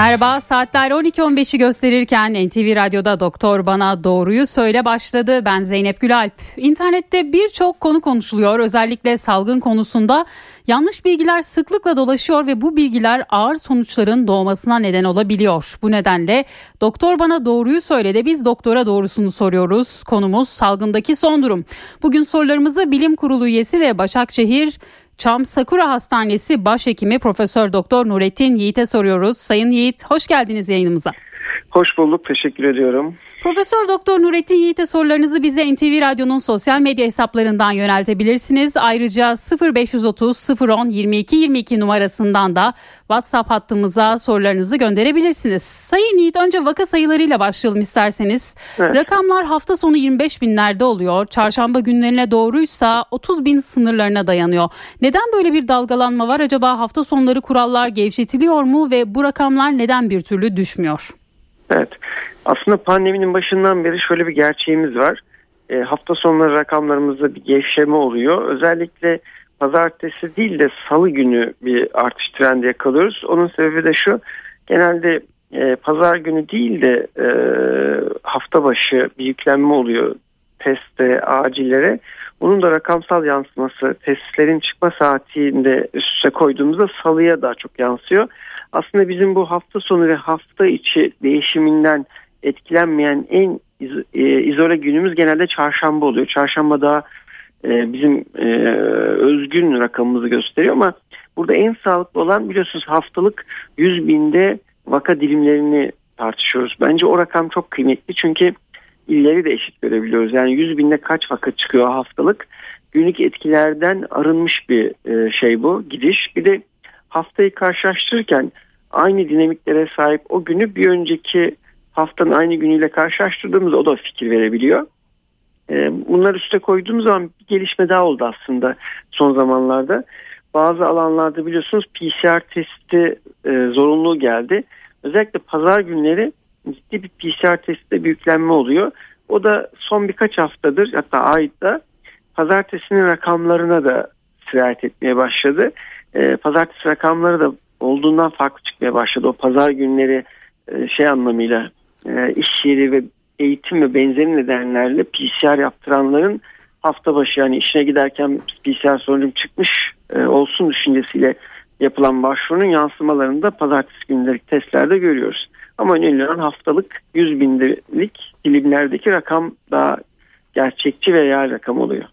Merhaba saatler 12.15'i gösterirken NTV Radyo'da Doktor Bana Doğruyu Söyle başladı. Ben Zeynep Gülalp. İnternette birçok konu konuşuluyor. Özellikle salgın konusunda yanlış bilgiler sıklıkla dolaşıyor ve bu bilgiler ağır sonuçların doğmasına neden olabiliyor. Bu nedenle Doktor Bana Doğruyu Söyle de biz doktora doğrusunu soruyoruz. Konumuz salgındaki son durum. Bugün sorularımızı Bilim Kurulu üyesi ve Başakşehir Çam Sakura Hastanesi Başhekimi Profesör Doktor Nurettin Yiğit'e soruyoruz. Sayın Yiğit hoş geldiniz yayınımıza. Hoş bulduk. Teşekkür ediyorum. Profesör Doktor Nurettin Yiğit'e sorularınızı bize NTV Radyo'nun sosyal medya hesaplarından yöneltebilirsiniz. Ayrıca 0530 010 22 22 numarasından da WhatsApp hattımıza sorularınızı gönderebilirsiniz. Sayın Yiğit önce vaka sayılarıyla başlayalım isterseniz. Evet. Rakamlar hafta sonu 25 binlerde oluyor. Çarşamba günlerine doğruysa 30 bin sınırlarına dayanıyor. Neden böyle bir dalgalanma var? Acaba hafta sonları kurallar gevşetiliyor mu ve bu rakamlar neden bir türlü düşmüyor? Evet. Aslında pandeminin başından beri şöyle bir gerçeğimiz var. E, hafta sonları rakamlarımızda bir gevşeme oluyor. Özellikle pazartesi değil de salı günü bir artış trendi yakalıyoruz. Onun sebebi de şu. Genelde e, pazar günü değil de e, hafta başı bir yüklenme oluyor teste, acillere. Bunun da rakamsal yansıması testlerin çıkma saatinde üste koyduğumuzda salıya daha çok yansıyor aslında bizim bu hafta sonu ve hafta içi değişiminden etkilenmeyen en e, izole günümüz genelde çarşamba oluyor. Çarşamba daha e, bizim e, özgün rakamımızı gösteriyor ama burada en sağlıklı olan biliyorsunuz haftalık 100 binde vaka dilimlerini tartışıyoruz. Bence o rakam çok kıymetli çünkü illeri de eşit görebiliyoruz. Yani 100 binde kaç vaka çıkıyor haftalık? Günlük etkilerden arınmış bir şey bu gidiş. Bir de haftayı karşılaştırırken aynı dinamiklere sahip o günü bir önceki haftanın aynı günüyle karşılaştırdığımızda o da fikir verebiliyor. Ee, bunları üste koyduğumuz zaman bir gelişme daha oldu aslında son zamanlarda. Bazı alanlarda biliyorsunuz PCR testi e, zorunluluğu geldi. Özellikle pazar günleri ciddi bir PCR testte büyüklenme oluyor. O da son birkaç haftadır hatta ayda pazartesinin rakamlarına da sirayet etmeye başladı e, pazartesi rakamları da olduğundan farklı çıkmaya başladı. O pazar günleri e, şey anlamıyla e, iş yeri ve eğitim ve benzeri nedenlerle PCR yaptıranların hafta başı yani işine giderken PCR sonucum çıkmış e, olsun düşüncesiyle yapılan başvurunun yansımalarını da pazartesi günleri testlerde görüyoruz. Ama önemli olan haftalık 100 binlik dilimlerdeki rakam daha gerçekçi ve real rakam oluyor.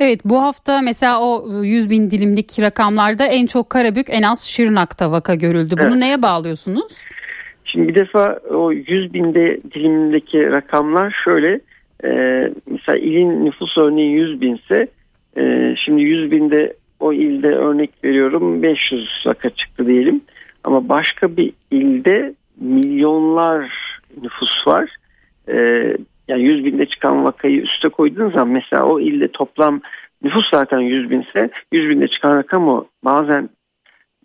Evet bu hafta mesela o 100 ıı, bin dilimlik rakamlarda en çok Karabük en az Şırnak'ta vaka görüldü. Bunu evet. neye bağlıyorsunuz? Şimdi bir defa o 100 binde dilimdeki rakamlar şöyle e, mesela ilin nüfus örneği 100 binse e, şimdi 100 binde o ilde örnek veriyorum 500 vaka çıktı diyelim ama başka bir ilde milyonlar nüfus var. E, yani 100 binde çıkan vakayı üste koyduğun zaman mesela o ilde toplam nüfus zaten 100 binse 100 binde çıkan rakam o. Bazen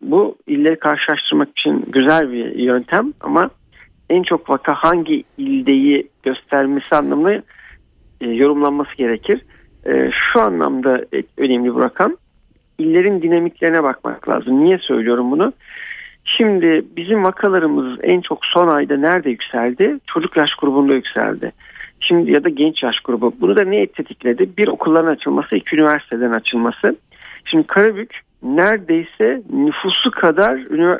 bu illeri karşılaştırmak için güzel bir yöntem ama en çok vaka hangi ildeyi göstermesi anlamında e, yorumlanması gerekir. E, şu anlamda önemli bu rakam. İllerin dinamiklerine bakmak lazım. Niye söylüyorum bunu? Şimdi bizim vakalarımız en çok son ayda nerede yükseldi? Çocuk yaş grubunda yükseldi. Şimdi ya da genç yaş grubu. Bunu da ne tetikledi? Bir okulların açılması, iki üniversiteden açılması. Şimdi Karabük neredeyse nüfusu kadar,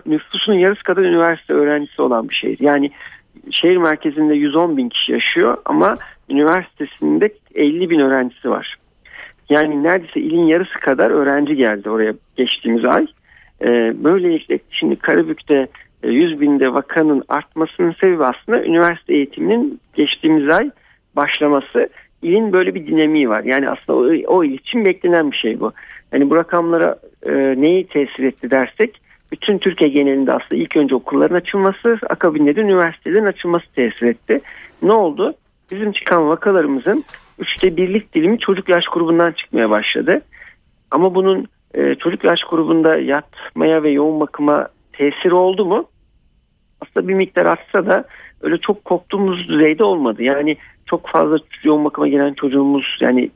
nüfusunun yarısı kadar üniversite öğrencisi olan bir şehir. Yani şehir merkezinde 110 bin kişi yaşıyor ama üniversitesinde 50 bin öğrencisi var. Yani neredeyse ilin yarısı kadar öğrenci geldi oraya geçtiğimiz ay. Ee, böylelikle şimdi Karabük'te 100 e, binde vakanın artmasının sebebi aslında üniversite eğitiminin geçtiğimiz ay başlaması ilin böyle bir dinamiği var. Yani aslında o, o il için beklenen bir şey bu. Yani bu rakamlara e, neyi tesir etti dersek bütün Türkiye genelinde aslında ilk önce okulların açılması akabinde de üniversitelerin açılması tesir etti. Ne oldu? Bizim çıkan vakalarımızın üçte birlik dilimi çocuk yaş grubundan çıkmaya başladı. Ama bunun e, çocuk yaş grubunda yatmaya ve yoğun bakıma tesiri oldu mu? Aslında bir miktar artsa da öyle çok korktuğumuz düzeyde olmadı. Yani çok fazla yoğun bakıma gelen çocuğumuz yani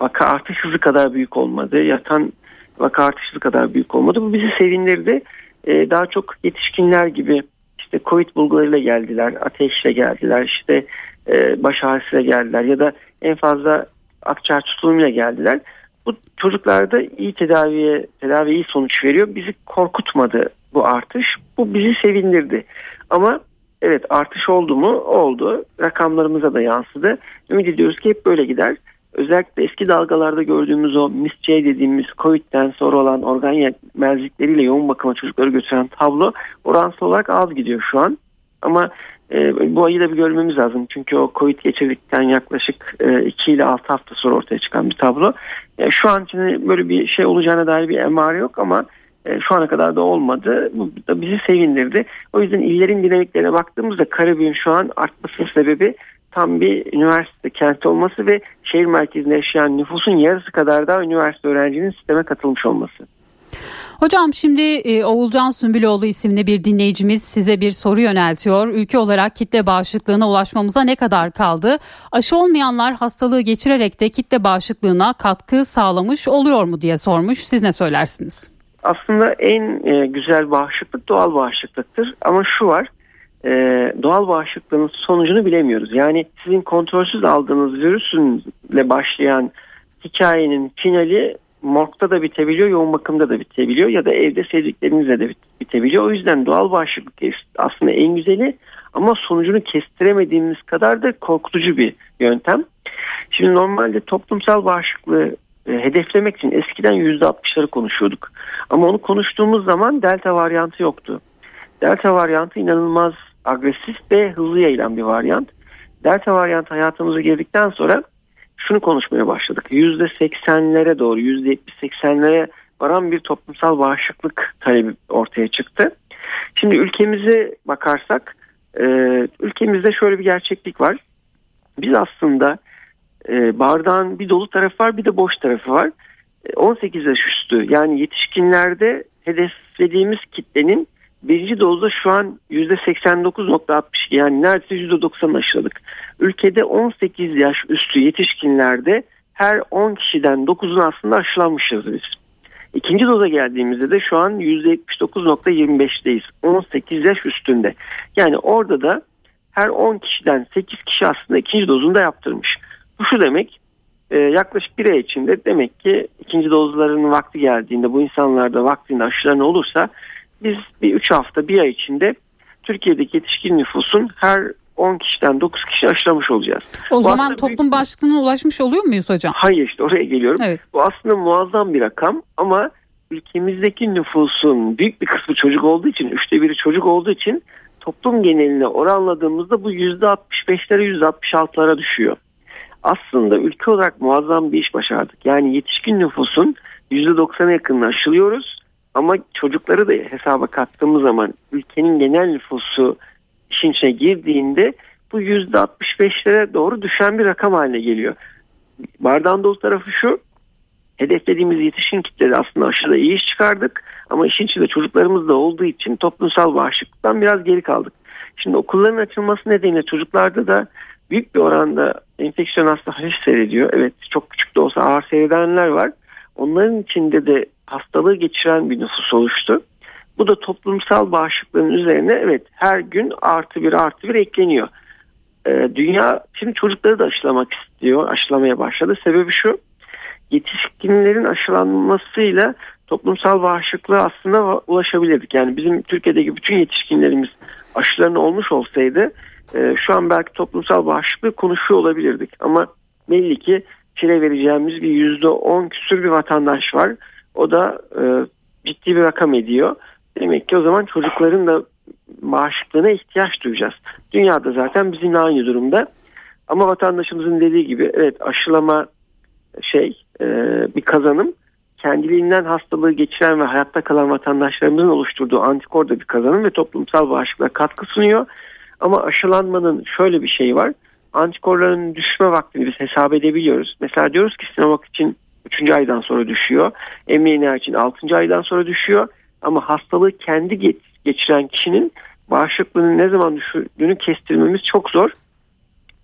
vaka artış hızı kadar büyük olmadı. Yatan vaka artış hızı kadar büyük olmadı. Bu bizi sevindirdi. Ee, daha çok yetişkinler gibi işte Covid bulgularıyla geldiler, ateşle geldiler, işte e, baş ağrısıyla geldiler ya da en fazla akciğer tutulumuyla geldiler. Bu çocuklarda iyi tedaviye tedavi iyi sonuç veriyor. Bizi korkutmadı bu artış. Bu bizi sevindirdi. Ama evet artış oldu mu? Oldu. Rakamlarımıza da yansıdı. Ümit ediyoruz ki hep böyle gider. Özellikle eski dalgalarda gördüğümüz o MIS-C dediğimiz COVID'den sonra olan organ yetmezlikleriyle yoğun bakıma çocukları götüren tablo oransal olarak az gidiyor şu an. Ama e, bu ayı da bir görmemiz lazım. Çünkü o Covid geçirdikten yaklaşık e, 2 ile 6 hafta sonra ortaya çıkan bir tablo. E, şu an için böyle bir şey olacağına dair bir emare yok ama şu ana kadar da olmadı. Bu da bizi sevindirdi. O yüzden illerin dinamiklerine baktığımızda Karabük'ün şu an artmasının sebebi tam bir üniversite kenti olması ve şehir merkezinde yaşayan nüfusun yarısı kadar da üniversite öğrencinin sisteme katılmış olması. Hocam şimdi e, Oğulcan Sümbüloğlu isimli bir dinleyicimiz size bir soru yöneltiyor. Ülke olarak kitle bağışıklığına ulaşmamıza ne kadar kaldı? Aşı olmayanlar hastalığı geçirerek de kitle bağışıklığına katkı sağlamış oluyor mu diye sormuş. Siz ne söylersiniz? Aslında en e, güzel bağışıklık doğal bağışıklıktır. Ama şu var e, doğal bağışıklığın sonucunu bilemiyoruz. Yani sizin kontrolsüz aldığınız virüsünle başlayan hikayenin finali morgda da bitebiliyor, yoğun bakımda da bitebiliyor ya da evde sevdiklerinizle de bitebiliyor. O yüzden doğal bağışıklık aslında en güzeli ama sonucunu kestiremediğimiz kadar da korkutucu bir yöntem. Şimdi normalde toplumsal bağışıklığı hedeflemek için eskiden %60'ları konuşuyorduk. Ama onu konuştuğumuz zaman delta varyantı yoktu. Delta varyantı inanılmaz agresif ve hızlı yayılan bir varyant. Delta varyant hayatımıza girdikten sonra şunu konuşmaya başladık. %80'lere doğru %70-80'lere varan bir toplumsal bağışıklık talebi ortaya çıktı. Şimdi ülkemize bakarsak e, ülkemizde şöyle bir gerçeklik var. Biz aslında e, bardağın bir dolu tarafı var bir de boş tarafı var. 18 yaş üstü yani yetişkinlerde hedeflediğimiz kitlenin birinci dozda şu an %89.62 yani neredeyse %90 aşıladık. Ülkede 18 yaş üstü yetişkinlerde her 10 kişiden 9'un aslında aşılanmışız biz. İkinci doza geldiğimizde de şu an %79.25'teyiz. 18 yaş üstünde. Yani orada da her 10 kişiden 8 kişi aslında ikinci dozunu da yaptırmış. Bu şu demek e, yaklaşık bir ay içinde demek ki ikinci dozların vakti geldiğinde bu insanlarda vaktinde aşılarını olursa biz bir 3 hafta bir ay içinde Türkiye'deki yetişkin nüfusun her 10 kişiden 9 kişi aşılamış olacağız. O Bu zaman toplum büyük... başlığına ulaşmış oluyor muyuz hocam? Hayır işte oraya geliyorum. Evet. Bu aslında muazzam bir rakam ama ülkemizdeki nüfusun büyük bir kısmı çocuk olduğu için, üçte biri çocuk olduğu için toplum geneline oranladığımızda bu %65'lere %66'lara düşüyor. Aslında ülke olarak muazzam bir iş başardık. Yani yetişkin nüfusun %90'a yakınını aşılıyoruz ama çocukları da hesaba kattığımız zaman ülkenin genel nüfusu işin içine girdiğinde bu %65'lere doğru düşen bir rakam haline geliyor. Bardağın dolu tarafı şu hedeflediğimiz yetişkin kitlede aslında aşırı iyi iş çıkardık ama işin içinde çocuklarımız da olduğu için toplumsal bağışıklıktan biraz geri kaldık. Şimdi okulların açılması nedeniyle çocuklarda da büyük bir oranda enfeksiyon hasta hafif seyrediyor. Evet çok küçük de olsa ağır seyredenler var. Onların içinde de hastalığı geçiren bir nüfus oluştu. Bu da toplumsal bağışıklığın üzerine evet her gün artı bir artı bir ekleniyor. Ee, dünya şimdi çocukları da aşılamak istiyor, aşılamaya başladı. Sebebi şu, yetişkinlerin aşılanmasıyla toplumsal bağışıklığa aslında ulaşabilirdik. Yani bizim Türkiye'deki bütün yetişkinlerimiz aşılarını olmuş olsaydı e, şu an belki toplumsal bağışıklığı konuşuyor olabilirdik. Ama belli ki fire vereceğimiz bir yüzde on küsür bir vatandaş var. O da e, ciddi bir rakam ediyor. Demek ki o zaman çocukların da bağışıklığına ihtiyaç duyacağız. Dünyada zaten bizim aynı durumda. Ama vatandaşımızın dediği gibi evet aşılama şey e, bir kazanım. Kendiliğinden hastalığı geçiren ve hayatta kalan vatandaşlarımızın oluşturduğu antikor da bir kazanım ve toplumsal bağışıklığa katkı sunuyor. Ama aşılanmanın şöyle bir şeyi var. Antikorların düşme vaktini biz hesap edebiliyoruz. Mesela diyoruz ki Sinovac için 3. aydan sonra düşüyor. mRNA için 6. aydan sonra düşüyor. Ama hastalığı kendi geçiren kişinin bağışıklığının ne zaman düşürdüğünü kestirmemiz çok zor.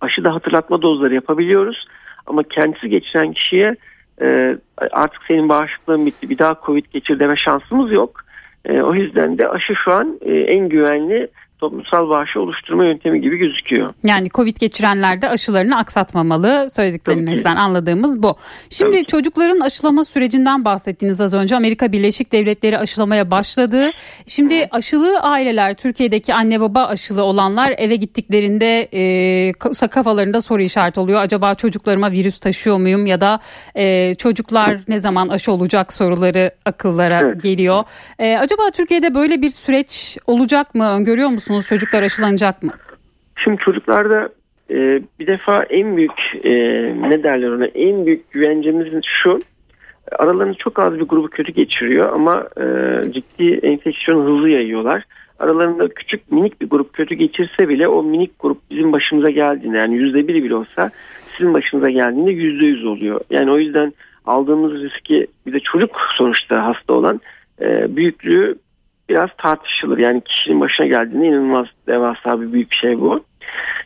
aşıda hatırlatma dozları yapabiliyoruz. Ama kendisi geçiren kişiye e, artık senin bağışıklığın bitti bir daha Covid geçir deme şansımız yok. E, o yüzden de aşı şu an e, en güvenli toplumsal bağışı oluşturma yöntemi gibi gözüküyor. Yani Covid geçirenler de aşılarını aksatmamalı söylediklerinizden anladığımız bu. Şimdi Tabii çocukların aşılama sürecinden bahsettiniz az önce. Amerika Birleşik Devletleri aşılamaya başladı. Şimdi aşılı aileler Türkiye'deki anne baba aşılı olanlar eve gittiklerinde e, kafalarında soru işareti oluyor. Acaba çocuklarıma virüs taşıyor muyum ya da e, çocuklar ne zaman aşı olacak soruları akıllara evet. geliyor. E, acaba Türkiye'de böyle bir süreç olacak mı? Öngörüyor musunuz? Musunuz? Çocuklar aşılanacak mı? Şimdi çocuklarda e, bir defa en büyük e, ne derler ona en büyük güvencemiz şu aralarında çok az bir grubu kötü geçiriyor ama e, ciddi enfeksiyon hızlı yayıyorlar. Aralarında küçük minik bir grup kötü geçirse bile o minik grup bizim başımıza geldiğinde yani yüzde biri bile olsa sizin başınıza geldiğinde yüzde yüz oluyor. Yani o yüzden aldığımız riski bir de çocuk sonuçta hasta olan e, büyüklüğü biraz tartışılır. Yani kişinin başına geldiğinde inanılmaz devasa bir büyük şey bu.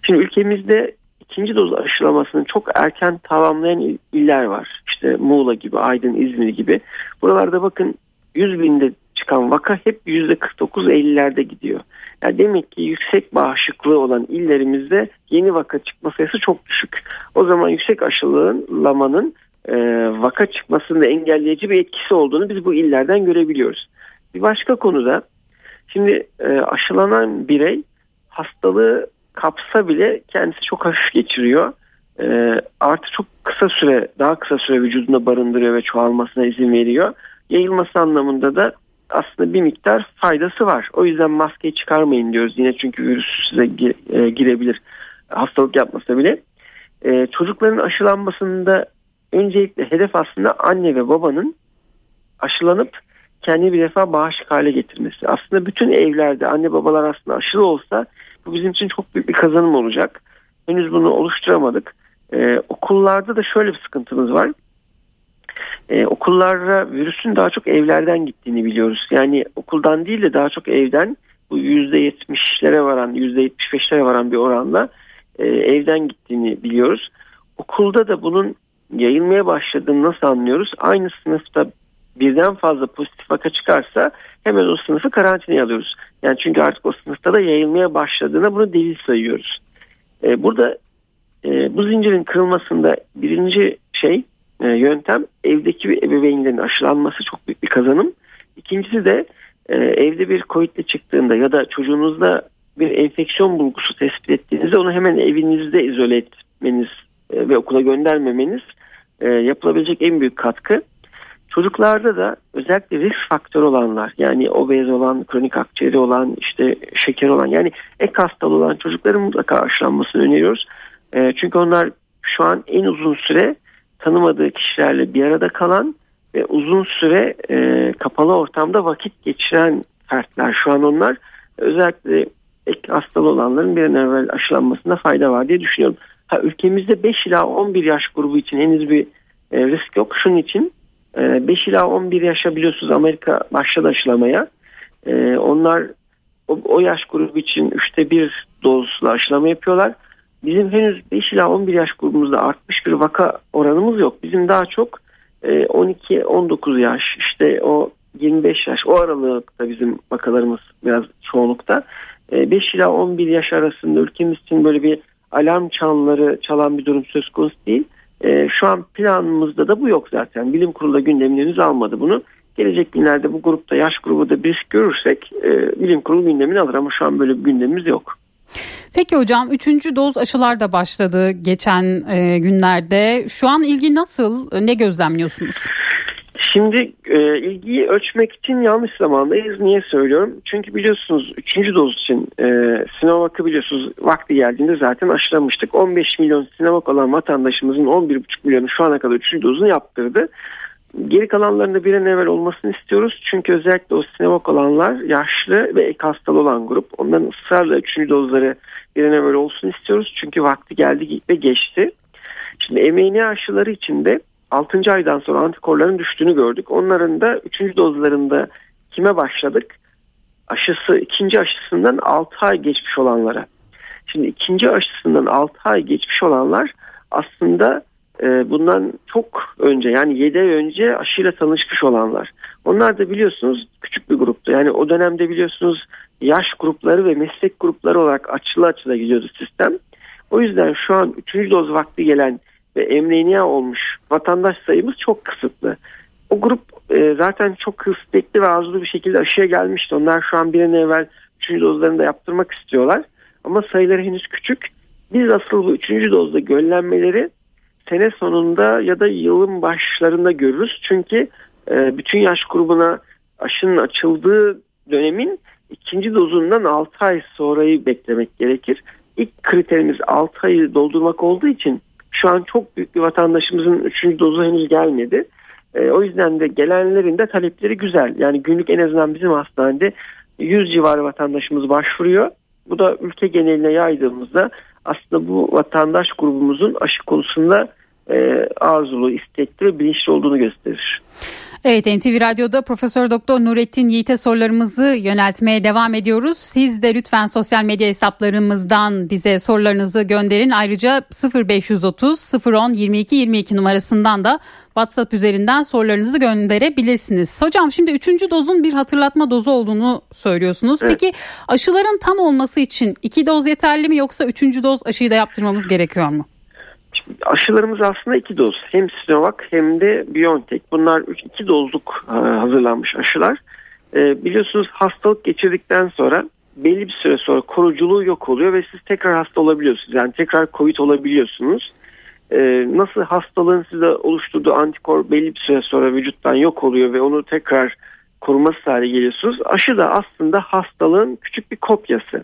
Şimdi ülkemizde ikinci doz aşılamasını çok erken tamamlayan iller var. İşte Muğla gibi, Aydın, İzmir gibi. Buralarda bakın 100 binde çıkan vaka hep %49-50'lerde gidiyor. Yani demek ki yüksek bağışıklığı olan illerimizde yeni vaka çıkma sayısı çok düşük. O zaman yüksek aşılamanın e, vaka çıkmasını engelleyici bir etkisi olduğunu biz bu illerden görebiliyoruz. Bir başka konuda şimdi e, aşılanan birey hastalığı kapsa bile kendisi çok hafif geçiriyor. E, artı çok kısa süre daha kısa süre vücudunda barındırıyor ve çoğalmasına izin veriyor. Yayılması anlamında da aslında bir miktar faydası var. O yüzden maskeyi çıkarmayın diyoruz yine çünkü virüs size e, girebilir hastalık yapmasa bile. E, çocukların aşılanmasında öncelikle hedef aslında anne ve babanın aşılanıp kendi bir defa bağışık hale getirmesi. Aslında bütün evlerde anne babalar aslında aşılı olsa bu bizim için çok büyük bir kazanım olacak. Henüz bunu oluşturamadık. Ee, okullarda da şöyle bir sıkıntımız var. Ee, okullara virüsün daha çok evlerden gittiğini biliyoruz. Yani okuldan değil de daha çok evden bu %70'lere varan %75'lere varan bir oranla e, evden gittiğini biliyoruz. Okulda da bunun yayılmaya başladığını nasıl anlıyoruz? Aynı sınıfta birden fazla pozitif vaka çıkarsa hemen o sınıfı karantinaya alıyoruz. Yani çünkü artık o sınıfta da yayılmaya başladığına bunu delil sayıyoruz. Ee, burada e, bu zincirin kırılmasında birinci şey e, yöntem evdeki bir ebeveynlerin aşılanması çok büyük bir kazanım. İkincisi de e, evde bir COVID'le çıktığında ya da çocuğunuzda bir enfeksiyon bulgusu tespit ettiğinizde onu hemen evinizde izole etmeniz e, ve okula göndermemeniz e, yapılabilecek en büyük katkı. Çocuklarda da özellikle risk faktörü olanlar yani obez olan, kronik akciğeri olan, işte şeker olan yani ek hastalığı olan çocukların mutlaka aşılanmasını öneriyoruz. E, çünkü onlar şu an en uzun süre tanımadığı kişilerle bir arada kalan ve uzun süre e, kapalı ortamda vakit geçiren fertler. Şu an onlar özellikle ek hastalığı olanların bir an evvel aşılanmasında fayda var diye düşünüyorum. Ha, ülkemizde 5 ila 11 yaş grubu için henüz bir e, risk yok. Şunun için 5 ee, ila 11 yaşa biliyorsunuz Amerika başladı aşılamaya. Ee, onlar o, yaş grubu için üçte bir dozla aşılama yapıyorlar. Bizim henüz 5 ila 11 yaş grubumuzda artmış bir vaka oranımız yok. Bizim daha çok 12-19 e, yaş işte o 25 yaş o aralıkta bizim vakalarımız biraz çoğunlukta. 5 e, ila 11 yaş arasında ülkemiz için böyle bir alarm çanları çalan bir durum söz konusu değil. E, şu an planımızda da bu yok zaten. Bilim kurulu da gündemine henüz almadı bunu. Gelecek günlerde bu grupta yaş grubu da bir görürsek e, bilim kurulu gündemini alır ama şu an böyle bir gündemimiz yok. Peki hocam üçüncü doz aşılar da başladı geçen e, günlerde. Şu an ilgi nasıl? Ne gözlemliyorsunuz? Şimdi e, ilgiyi ölçmek için yanlış zamandayız. Niye söylüyorum? Çünkü biliyorsunuz 3. doz için e, Sinovac'ı biliyorsunuz vakti geldiğinde zaten aşılamıştık. 15 milyon Sinovac olan vatandaşımızın 11,5 milyonu şu ana kadar 3. dozunu yaptırdı. Geri kalanlarında bir an evvel olmasını istiyoruz. Çünkü özellikle o Sinovac olanlar yaşlı ve ek hastalı olan grup. Onların ısrarla 3. dozları bir an evvel olsun istiyoruz. Çünkü vakti geldi ve geçti. Şimdi mRNA aşıları için de 6. aydan sonra antikorların düştüğünü gördük. Onların da 3. dozlarında kime başladık? Aşısı ikinci aşısından 6 ay geçmiş olanlara. Şimdi ikinci aşısından 6 ay geçmiş olanlar aslında e, bundan çok önce yani 7 ay önce aşıyla tanışmış olanlar. Onlar da biliyorsunuz küçük bir gruptu. Yani o dönemde biliyorsunuz yaş grupları ve meslek grupları olarak açılı açıla gidiyordu sistem. O yüzden şu an 3. doz vakti gelen ve emreniya olmuş vatandaş sayımız çok kısıtlı. O grup e, zaten çok istekli ve arzulu bir şekilde aşıya gelmişti. Onlar şu an bir an evvel 3. dozlarını da yaptırmak istiyorlar. Ama sayıları henüz küçük. Biz asıl bu 3. dozda göllenmeleri sene sonunda ya da yılın başlarında görürüz. Çünkü e, bütün yaş grubuna aşının açıldığı dönemin ikinci dozundan 6 ay sonrayı beklemek gerekir. İlk kriterimiz 6 ayı doldurmak olduğu için şu an çok büyük bir vatandaşımızın 3. dozu henüz gelmedi. E, o yüzden de gelenlerin de talepleri güzel. Yani günlük en azından bizim hastanede 100 civarı vatandaşımız başvuruyor. Bu da ülke geneline yaydığımızda aslında bu vatandaş grubumuzun aşı konusunda e, arzulu, istekli ve bilinçli olduğunu gösterir. Evet NTV Radyo'da Profesör Doktor Nurettin Yiğit'e sorularımızı yöneltmeye devam ediyoruz. Siz de lütfen sosyal medya hesaplarımızdan bize sorularınızı gönderin. Ayrıca 0530 010 22 22 numarasından da WhatsApp üzerinden sorularınızı gönderebilirsiniz. Hocam şimdi üçüncü dozun bir hatırlatma dozu olduğunu söylüyorsunuz. Evet. Peki aşıların tam olması için iki doz yeterli mi yoksa üçüncü doz aşıyı da yaptırmamız gerekiyor mu? Aşılarımız aslında iki doz. Hem Sinovac hem de BioNTech. Bunlar iki dozluk e, hazırlanmış aşılar. E, biliyorsunuz hastalık geçirdikten sonra belli bir süre sonra koruculuğu yok oluyor ve siz tekrar hasta olabiliyorsunuz. Yani tekrar COVID olabiliyorsunuz. E, nasıl hastalığın size oluşturduğu antikor belli bir süre sonra vücuttan yok oluyor ve onu tekrar koruması hale geliyorsunuz. Aşı da aslında hastalığın küçük bir kopyası.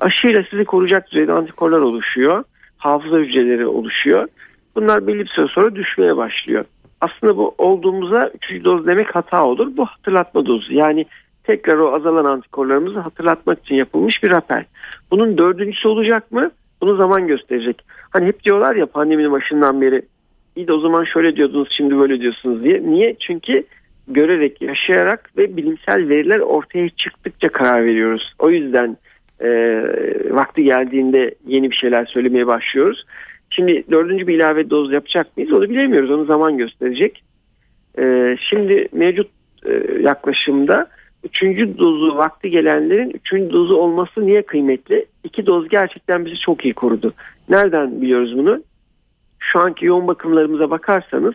Aşıyla sizi koruyacak düzeyde antikorlar oluşuyor hafıza hücreleri oluşuyor. Bunlar belli bir süre sonra düşmeye başlıyor. Aslında bu olduğumuza 3. doz demek hata olur. Bu hatırlatma dozu. Yani tekrar o azalan antikorlarımızı hatırlatmak için yapılmış bir rapel. Bunun dördüncüsü olacak mı? Bunu zaman gösterecek. Hani hep diyorlar ya pandeminin başından beri iyi de o zaman şöyle diyordunuz şimdi böyle diyorsunuz diye. Niye? Çünkü görerek, yaşayarak ve bilimsel veriler ortaya çıktıkça karar veriyoruz. O yüzden e, vakti geldiğinde yeni bir şeyler söylemeye başlıyoruz. Şimdi dördüncü bir ilave doz yapacak mıyız onu bilemiyoruz. Onu zaman gösterecek. E, şimdi mevcut e, yaklaşımda üçüncü dozu vakti gelenlerin üçüncü dozu olması niye kıymetli? İki doz gerçekten bizi çok iyi korudu. Nereden biliyoruz bunu? Şu anki yoğun bakımlarımıza bakarsanız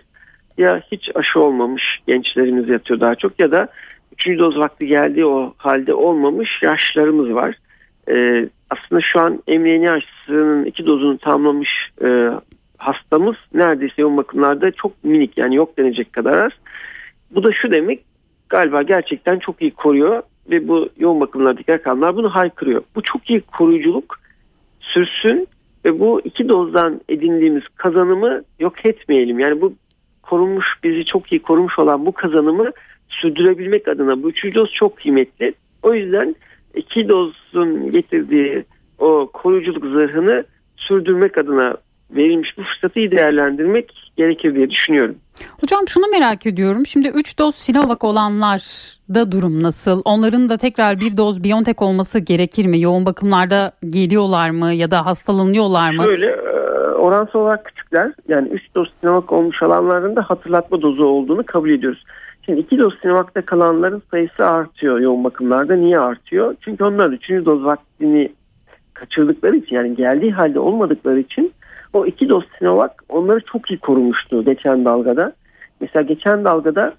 ya hiç aşı olmamış gençlerimiz yatıyor daha çok ya da üçüncü doz vakti geldiği o halde olmamış yaşlarımız var e, aslında şu an mRNA aşısının iki dozunu tamamlamış e, hastamız neredeyse yoğun bakımlarda çok minik yani yok denecek kadar az. Bu da şu demek galiba gerçekten çok iyi koruyor ve bu yoğun bakımlardaki rakamlar bunu haykırıyor. Bu çok iyi koruyuculuk sürsün ve bu iki dozdan edindiğimiz kazanımı yok etmeyelim. Yani bu korunmuş bizi çok iyi korumuş olan bu kazanımı sürdürebilmek adına bu üçüncü doz çok kıymetli. O yüzden iki dozun getirdiği o koruyuculuk zırhını sürdürmek adına verilmiş bu fırsatı iyi değerlendirmek gerekir diye düşünüyorum. Hocam şunu merak ediyorum. Şimdi 3 doz Sinovac olanlar da durum nasıl? Onların da tekrar bir doz BioNTech olması gerekir mi? Yoğun bakımlarda geliyorlar mı ya da hastalanıyorlar mı? Şöyle e, oransal olarak küçükler. Yani 3 doz Sinovac olmuş olanların da hatırlatma dozu olduğunu kabul ediyoruz. Şimdi iki doz Sinovac'ta kalanların sayısı artıyor yoğun bakımlarda. Niye artıyor? Çünkü onlar üçüncü doz vaktini kaçırdıkları için yani geldiği halde olmadıkları için o iki doz Sinovac onları çok iyi korumuştu geçen dalgada. Mesela geçen dalgada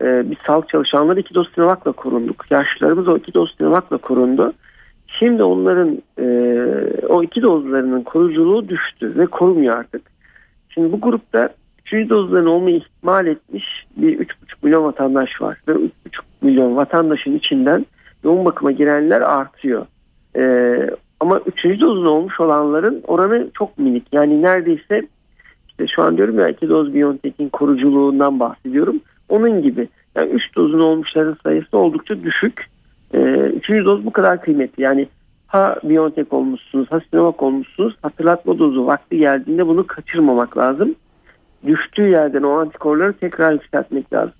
e, biz sağlık çalışanları iki doz Sinovac'la korunduk. Yaşlılarımız o iki doz Sinovac'la korundu. Şimdi onların e, o iki dozlarının koruyuculuğu düştü ve korumuyor artık. Şimdi bu grupta üçüncü dozlarını olmayı ihmal etmiş bir 3,5 milyon vatandaş var. Ve 3,5 milyon vatandaşın içinden yoğun bakıma girenler artıyor. Ee, ama üçüncü dozun olmuş olanların oranı çok minik. Yani neredeyse işte şu an diyorum ya iki doz Biontech'in koruculuğundan bahsediyorum. Onun gibi. Yani üç dozun olmuşların sayısı oldukça düşük. Ee, üçüncü doz bu kadar kıymetli. Yani ha Biontech olmuşsunuz, ha Sinovac olmuşsunuz. Hatırlatma dozu vakti geldiğinde bunu kaçırmamak lazım düştüğü yerden o antikorları tekrar yükseltmek lazım.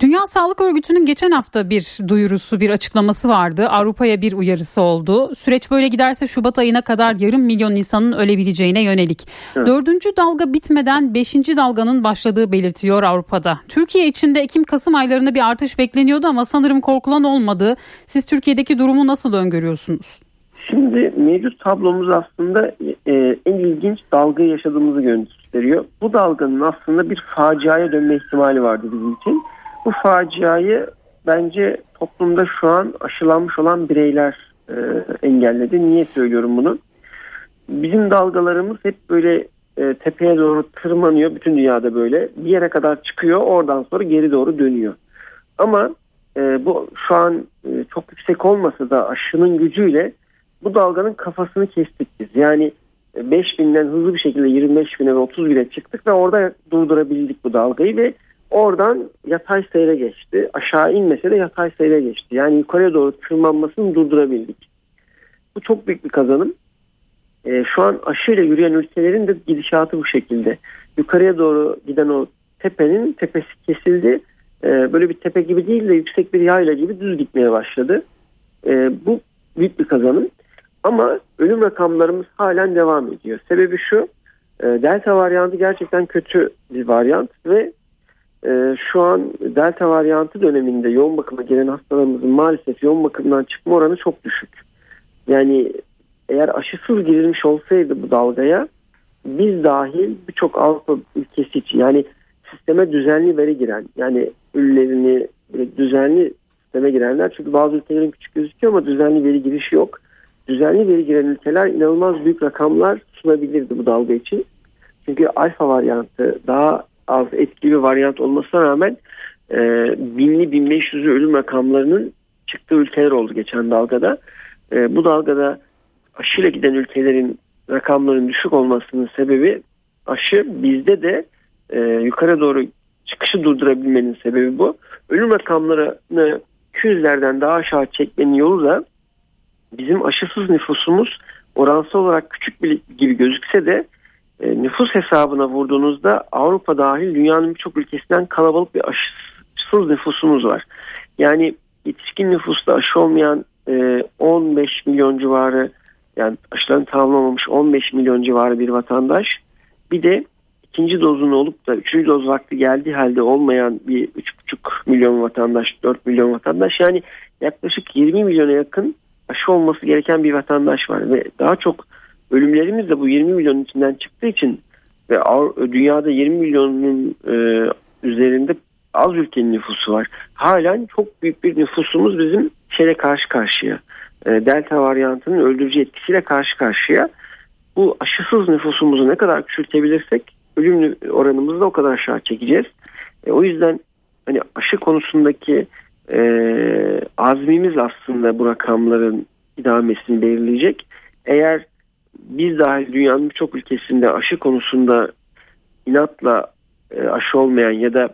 Dünya Sağlık Örgütü'nün geçen hafta bir duyurusu, bir açıklaması vardı. Avrupa'ya bir uyarısı oldu. Süreç böyle giderse Şubat ayına kadar yarım milyon insanın ölebileceğine yönelik. Evet. Dördüncü dalga bitmeden beşinci dalganın başladığı belirtiyor Avrupa'da. Türkiye içinde Ekim-Kasım aylarında bir artış bekleniyordu ama sanırım korkulan olmadı. Siz Türkiye'deki durumu nasıl öngörüyorsunuz? Şimdi mevcut tablomuz aslında e, en ilginç dalgayı yaşadığımızı gösteriyor. Bu dalganın aslında bir faciaya dönme ihtimali vardı bizim için. Bu faciayı bence toplumda şu an aşılanmış olan bireyler e, engelledi. Niye söylüyorum bunu? Bizim dalgalarımız hep böyle e, tepeye doğru tırmanıyor. Bütün dünyada böyle. Bir yere kadar çıkıyor. Oradan sonra geri doğru dönüyor. Ama e, bu şu an e, çok yüksek olmasa da aşının gücüyle bu dalganın kafasını kestik biz. Yani 5000'den hızlı bir şekilde 25 bine ve 30 bine çıktık ve orada durdurabildik bu dalgayı ve oradan yatay seyre geçti. Aşağı inmese de yatay seyre geçti. Yani yukarıya doğru tırmanmasını durdurabildik. Bu çok büyük bir kazanım. E, şu an aşıyla yürüyen ülkelerin de gidişatı bu şekilde. Yukarıya doğru giden o tepenin tepesi kesildi. E, böyle bir tepe gibi değil de yüksek bir yayla gibi düz gitmeye başladı. E, bu büyük bir kazanım. Ama ölüm rakamlarımız halen devam ediyor. Sebebi şu, e, delta varyantı gerçekten kötü bir varyant ve e, şu an delta varyantı döneminde yoğun bakıma gelen hastalarımızın maalesef yoğun bakımdan çıkma oranı çok düşük. Yani eğer aşısız girilmiş olsaydı bu dalgaya biz dahil birçok Avrupa ülkesi için yani sisteme düzenli veri giren yani üllerini düzenli sisteme girenler çünkü bazı ülkelerin küçük gözüküyor ama düzenli veri girişi yok düzenli veri giren ülkeler inanılmaz büyük rakamlar sunabilirdi bu dalga için. Çünkü alfa varyantı daha az etkili bir varyant olmasına rağmen e, binli 1500'lü ölüm rakamlarının çıktığı ülkeler oldu geçen dalgada. E, bu dalgada aşıyla giden ülkelerin rakamların düşük olmasının sebebi aşı bizde de e, yukarı doğru çıkışı durdurabilmenin sebebi bu. Ölüm rakamlarını 200'lerden daha aşağı çekmenin yolu da bizim aşısız nüfusumuz oransal olarak küçük bir gibi gözükse de e, nüfus hesabına vurduğunuzda Avrupa dahil dünyanın birçok ülkesinden kalabalık bir aşısız nüfusumuz var. Yani yetişkin nüfusta aşı olmayan e, 15 milyon civarı yani aşılarını tamamlamamış 15 milyon civarı bir vatandaş bir de ikinci dozunu olup da üçüncü doz vakti geldiği halde olmayan bir 3,5 milyon vatandaş 4 milyon vatandaş yani yaklaşık 20 milyona yakın aşı olması gereken bir vatandaş var ve daha çok ölümlerimiz de bu 20 milyonun içinden çıktığı için ve dünyada 20 milyonun e, üzerinde az ülkenin nüfusu var. Halen çok büyük bir nüfusumuz bizim şeyle karşı karşıya. E, Delta varyantının öldürücü etkisiyle karşı karşıya. Bu aşısız nüfusumuzu ne kadar küçültebilirsek ölüm oranımızı da o kadar aşağı çekeceğiz. E, o yüzden hani aşı konusundaki e, azmimiz aslında bu rakamların idamesini belirleyecek. Eğer biz dahil dünyanın birçok ülkesinde aşı konusunda inatla e, aşı olmayan ya da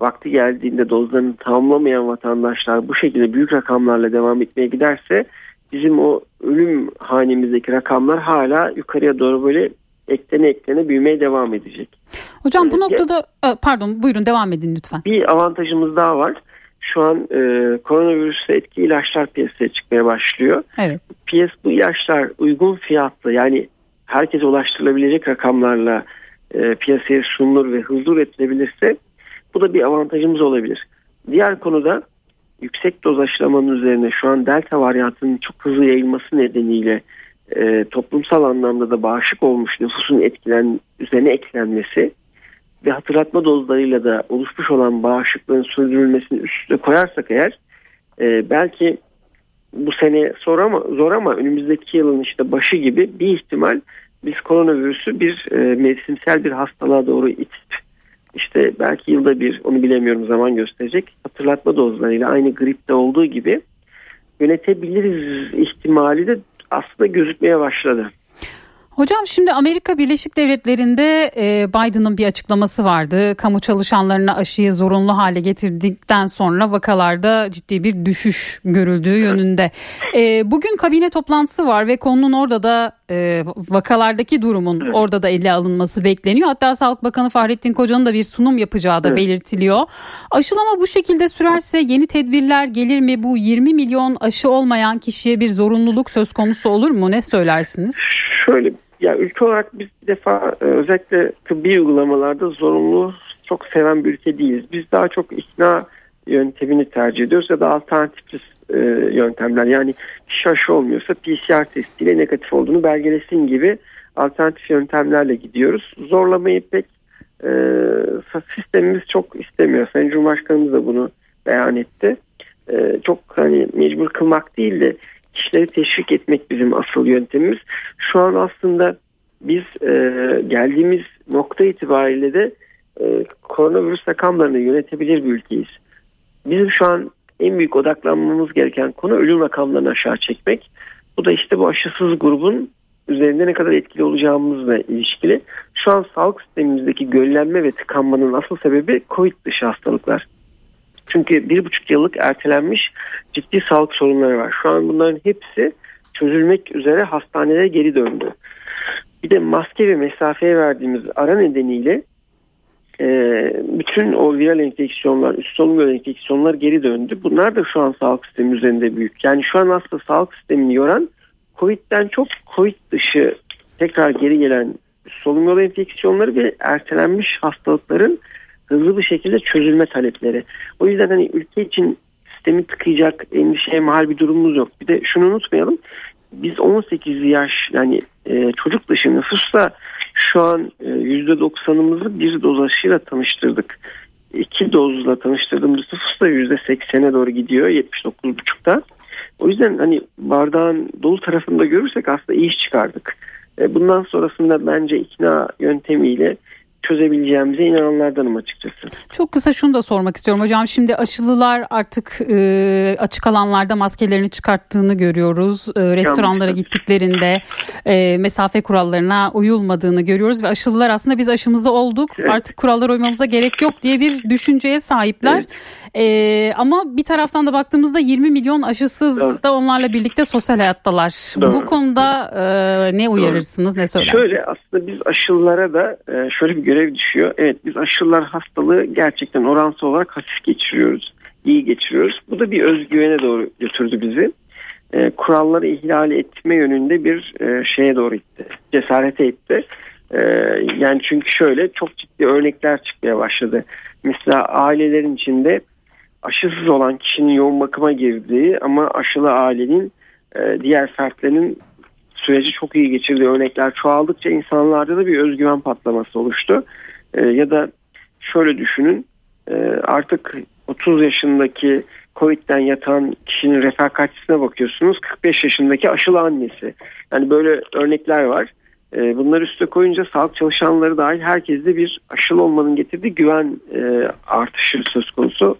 vakti geldiğinde dozlarını tamamlamayan vatandaşlar bu şekilde büyük rakamlarla devam etmeye giderse bizim o ölüm hanemizdeki rakamlar hala yukarıya doğru böyle eklene eklene büyümeye devam edecek. Hocam bu noktada e, pardon buyurun devam edin lütfen. Bir avantajımız daha var şu an e, koronavirüse etki ilaçlar piyasaya çıkmaya başlıyor. Evet. Piyas bu ilaçlar uygun fiyatlı yani herkese ulaştırılabilecek rakamlarla e, piyasaya sunulur ve hızlı üretilebilirse bu da bir avantajımız olabilir. Diğer konuda yüksek doz aşılamanın üzerine şu an delta varyantının çok hızlı yayılması nedeniyle e, toplumsal anlamda da bağışık olmuş nüfusun etkilen üzerine eklenmesi ve hatırlatma dozlarıyla da oluşmuş olan bağışıklığın sürdürülmesini üstüne koyarsak eğer e, belki bu sene zor ama, zor ama önümüzdeki yılın işte başı gibi bir ihtimal biz koronavirüsü bir e, mevsimsel bir hastalığa doğru itip işte belki yılda bir onu bilemiyorum zaman gösterecek hatırlatma dozlarıyla aynı gripte olduğu gibi yönetebiliriz ihtimali de aslında gözükmeye başladı. Hocam şimdi Amerika Birleşik Devletleri'nde e, Biden'ın bir açıklaması vardı. Kamu çalışanlarına aşıyı zorunlu hale getirdikten sonra vakalarda ciddi bir düşüş görüldüğü yönünde. E, bugün kabine toplantısı var ve konunun orada da e, vakalardaki durumun evet. orada da ele alınması bekleniyor. Hatta Sağlık Bakanı Fahrettin Koca'nın da bir sunum yapacağı da evet. belirtiliyor. Aşılama bu şekilde sürerse yeni tedbirler gelir mi? Bu 20 milyon aşı olmayan kişiye bir zorunluluk söz konusu olur mu? Ne söylersiniz? Şöyle ya ülke olarak biz bir defa e, özellikle tıbbi uygulamalarda zorunlu çok seven bir ülke değiliz. Biz daha çok ikna yöntemini tercih ediyoruz ya da alternatif e, yöntemler. Yani kişi olmuyorsa PCR testiyle negatif olduğunu belgelesin gibi alternatif yöntemlerle gidiyoruz. Zorlamayı pek e, sistemimiz çok istemiyor. Sayın Cumhurbaşkanımız da bunu beyan etti. E, çok hani mecbur kılmak değil de kişileri teşvik etmek bizim asıl yöntemimiz. Şu an aslında biz e, geldiğimiz nokta itibariyle de e, koronavirüs rakamlarını yönetebilir bir ülkeyiz. Bizim şu an en büyük odaklanmamız gereken konu ölüm rakamlarını aşağı çekmek. Bu da işte bu aşısız grubun üzerinde ne kadar etkili olacağımızla ilişkili. Şu an sağlık sistemimizdeki göllenme ve tıkanmanın asıl sebebi COVID dışı hastalıklar. Çünkü bir buçuk yıllık ertelenmiş ciddi sağlık sorunları var. Şu an bunların hepsi çözülmek üzere hastanelere geri döndü. Bir de maske ve mesafeye verdiğimiz ara nedeniyle e, bütün o viral enfeksiyonlar, üst solunum yolu enfeksiyonlar geri döndü. Bunlar da şu an sağlık sistemi üzerinde büyük. Yani şu an aslında sağlık sistemini yoran COVID'den çok COVID dışı tekrar geri gelen solunum yolu enfeksiyonları ve ertelenmiş hastalıkların hızlı bir şekilde çözülme talepleri. O yüzden hani ülke için sistemi tıkayacak endişeye mahal bir durumumuz yok. Bir de şunu unutmayalım. Biz 18 yaş yani e, çocuk dışı nüfusla şu an e, %90'ımızı bir doz aşıyla tanıştırdık. İki dozla tanıştırdığımız nüfus da %80'e doğru gidiyor 79,5'ta. O yüzden hani bardağın dolu tarafında görürsek aslında iyi iş çıkardık. E, bundan sonrasında bence ikna yöntemiyle çözebileceğimize inananlardanım açıkçası. Çok kısa şunu da sormak istiyorum hocam. Şimdi aşılılar artık e, açık alanlarda maskelerini çıkarttığını görüyoruz. E, restoranlara Yanlış. gittiklerinde e, mesafe kurallarına uyulmadığını görüyoruz ve aşılılar aslında biz aşımızı olduk. Evet. Artık kurallara uymamıza gerek yok diye bir düşünceye sahipler. Evet. E, ama bir taraftan da baktığımızda 20 milyon aşısız Doğru. da onlarla birlikte sosyal hayattalar. Doğru. Bu konuda e, ne uyarırsınız, Doğru. ne söylersiniz? Şöyle aslında biz aşılılara da e, şöyle bir görev düşüyor. Evet biz aşılar hastalığı gerçekten oransal olarak hafif geçiriyoruz. iyi geçiriyoruz. Bu da bir özgüvene doğru götürdü bizi. E, kuralları ihlal etme yönünde bir e, şeye doğru itti. Cesarete itti. E, yani çünkü şöyle çok ciddi örnekler çıkmaya başladı. Mesela ailelerin içinde aşısız olan kişinin yoğun bakıma girdiği ama aşılı ailenin e, diğer fertlerin süreci çok iyi geçirdiği örnekler çoğaldıkça insanlarda da bir özgüven patlaması oluştu. E, ya da şöyle düşünün e, artık 30 yaşındaki Covid'den yatan kişinin refakatçisine bakıyorsunuz 45 yaşındaki aşılı annesi. Yani böyle örnekler var. E, bunları üste koyunca sağlık çalışanları dahil herkeste bir aşılı olmanın getirdiği güven e, artışı söz konusu.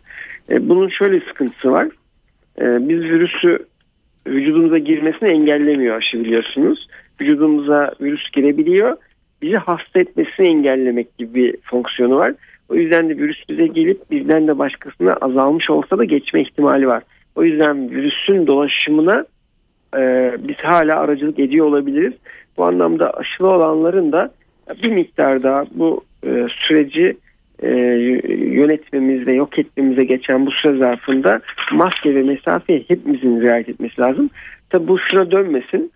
E, bunun şöyle sıkıntısı var. E, biz virüsü vücudumuza girmesini engellemiyor aşı biliyorsunuz. Vücudumuza virüs girebiliyor. Bizi hasta etmesini engellemek gibi bir fonksiyonu var. O yüzden de virüs bize gelip bizden de başkasına azalmış olsa da geçme ihtimali var. O yüzden virüsün dolaşımına e, biz hala aracılık ediyor olabiliriz. Bu anlamda aşılı olanların da bir miktar daha bu e, süreci e, yönetmemiz ve yok etmemize geçen bu süre zarfında maske ve mesafeyi hepimizin riayet etmesi lazım. Tabi bu şuna dönmesin.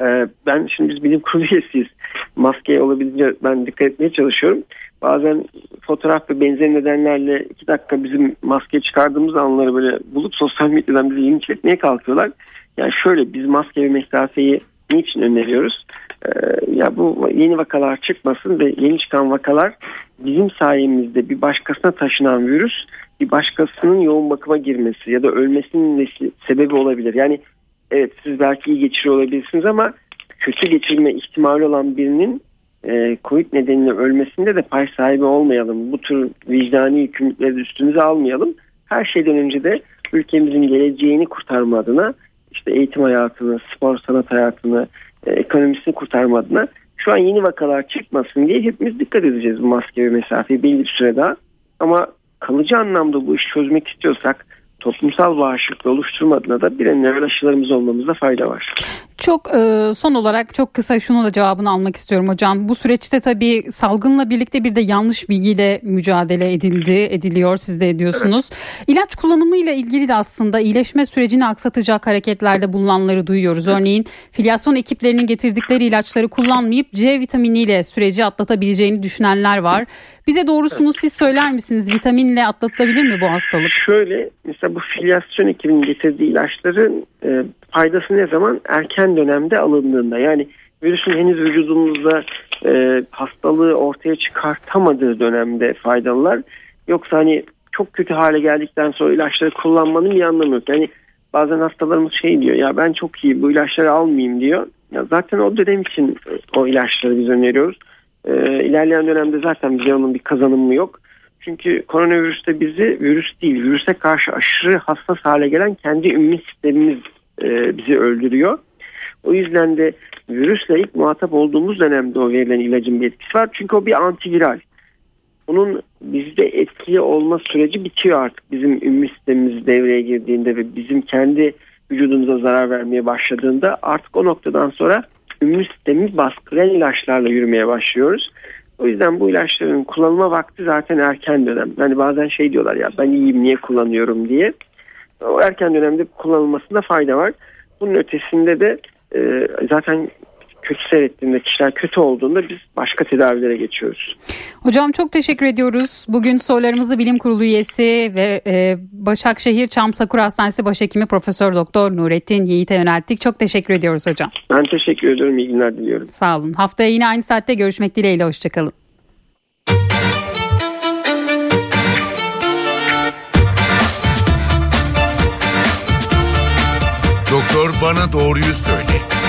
E, ben şimdi biz bilim kurulu üyesiyiz. Maskeye olabildiğince ben dikkat etmeye çalışıyorum. Bazen fotoğraf ve benzer nedenlerle iki dakika bizim maske çıkardığımız anları böyle bulup sosyal medyadan bizi linç etmeye kalkıyorlar. Yani şöyle biz maske ve mesafeyi niçin öneriyoruz? Ee, ya bu yeni vakalar çıkmasın ve yeni çıkan vakalar bizim sayemizde bir başkasına taşınan virüs bir başkasının yoğun bakıma girmesi ya da ölmesinin sebebi olabilir. Yani evet siz belki iyi geçiriyor olabilirsiniz ama kötü geçirme ihtimali olan birinin e, COVID nedeniyle ölmesinde de pay sahibi olmayalım. Bu tür vicdani yükümlülükleri üstümüze almayalım. Her şeyden önce de ülkemizin geleceğini kurtarma adına işte eğitim hayatını, spor sanat hayatını, ekonomisini kurtarma adına şu an yeni vakalar çıkmasın diye hepimiz dikkat edeceğiz maske ve mesafeyi belli bir süre daha. Ama kalıcı anlamda bu işi çözmek istiyorsak toplumsal bağışıklığı oluşturma adına da bir an evvel aşılarımız olmamızda fayda var. Çok e, son olarak çok kısa şunu da cevabını almak istiyorum hocam. Bu süreçte tabii salgınla birlikte bir de yanlış bilgiyle mücadele edildi, ediliyor siz de ediyorsunuz. Evet. İlaç kullanımıyla ilgili de aslında iyileşme sürecini aksatacak hareketlerde bulunanları duyuyoruz. Örneğin filyasyon ekiplerinin getirdikleri ilaçları kullanmayıp C vitaminiyle süreci atlatabileceğini düşünenler var. Bize doğrusunu siz söyler misiniz? Vitaminle atlatabilir mi bu hastalık? Şöyle mesela bu filyasyon ekibinin getirdiği ilaçların e, faydası ne zaman? Erken dönemde alındığında. Yani virüsün henüz vücudumuzda e, hastalığı ortaya çıkartamadığı dönemde faydalılar. Yoksa hani çok kötü hale geldikten sonra ilaçları kullanmanın bir anlamı yok. Yani bazen hastalarımız şey diyor ya ben çok iyi bu ilaçları almayayım diyor. Ya zaten o dönem için o ilaçları biz öneriyoruz. E, ilerleyen dönemde zaten onun bir kazanımı yok. Çünkü koronavirüste bizi virüs değil, virüse karşı aşırı hassas hale gelen kendi immün sistemimiz e, bizi öldürüyor. O yüzden de virüsle ilk muhatap olduğumuz dönemde o verilen ilacın bir etkisi var. Çünkü o bir antiviral. Bunun bizde etkili olma süreci bitiyor artık. Bizim immün sistemimiz devreye girdiğinde ve bizim kendi vücudumuza zarar vermeye başladığında artık o noktadan sonra immün sistemimiz baskılayan ilaçlarla yürümeye başlıyoruz. O yüzden bu ilaçların kullanılma vakti zaten erken dönem. Yani bazen şey diyorlar ya ben iyiyim niye kullanıyorum diye. O erken dönemde kullanılmasında fayda var. Bunun ötesinde de e, zaten kötü seyrettiğinde kişiler kötü olduğunda biz başka tedavilere geçiyoruz. Hocam çok teşekkür ediyoruz. Bugün sorularımızı Bilim Kurulu üyesi ve e, Başakşehir Çam Sakura Hastanesi Başhekimi Profesör Doktor Nurettin Yiğit'e yönelttik. Çok teşekkür ediyoruz hocam. Ben teşekkür ediyorum. İyi günler diliyorum. Sağ olun. Haftaya yine aynı saatte görüşmek dileğiyle. Hoşçakalın. Doktor bana doğruyu söyle.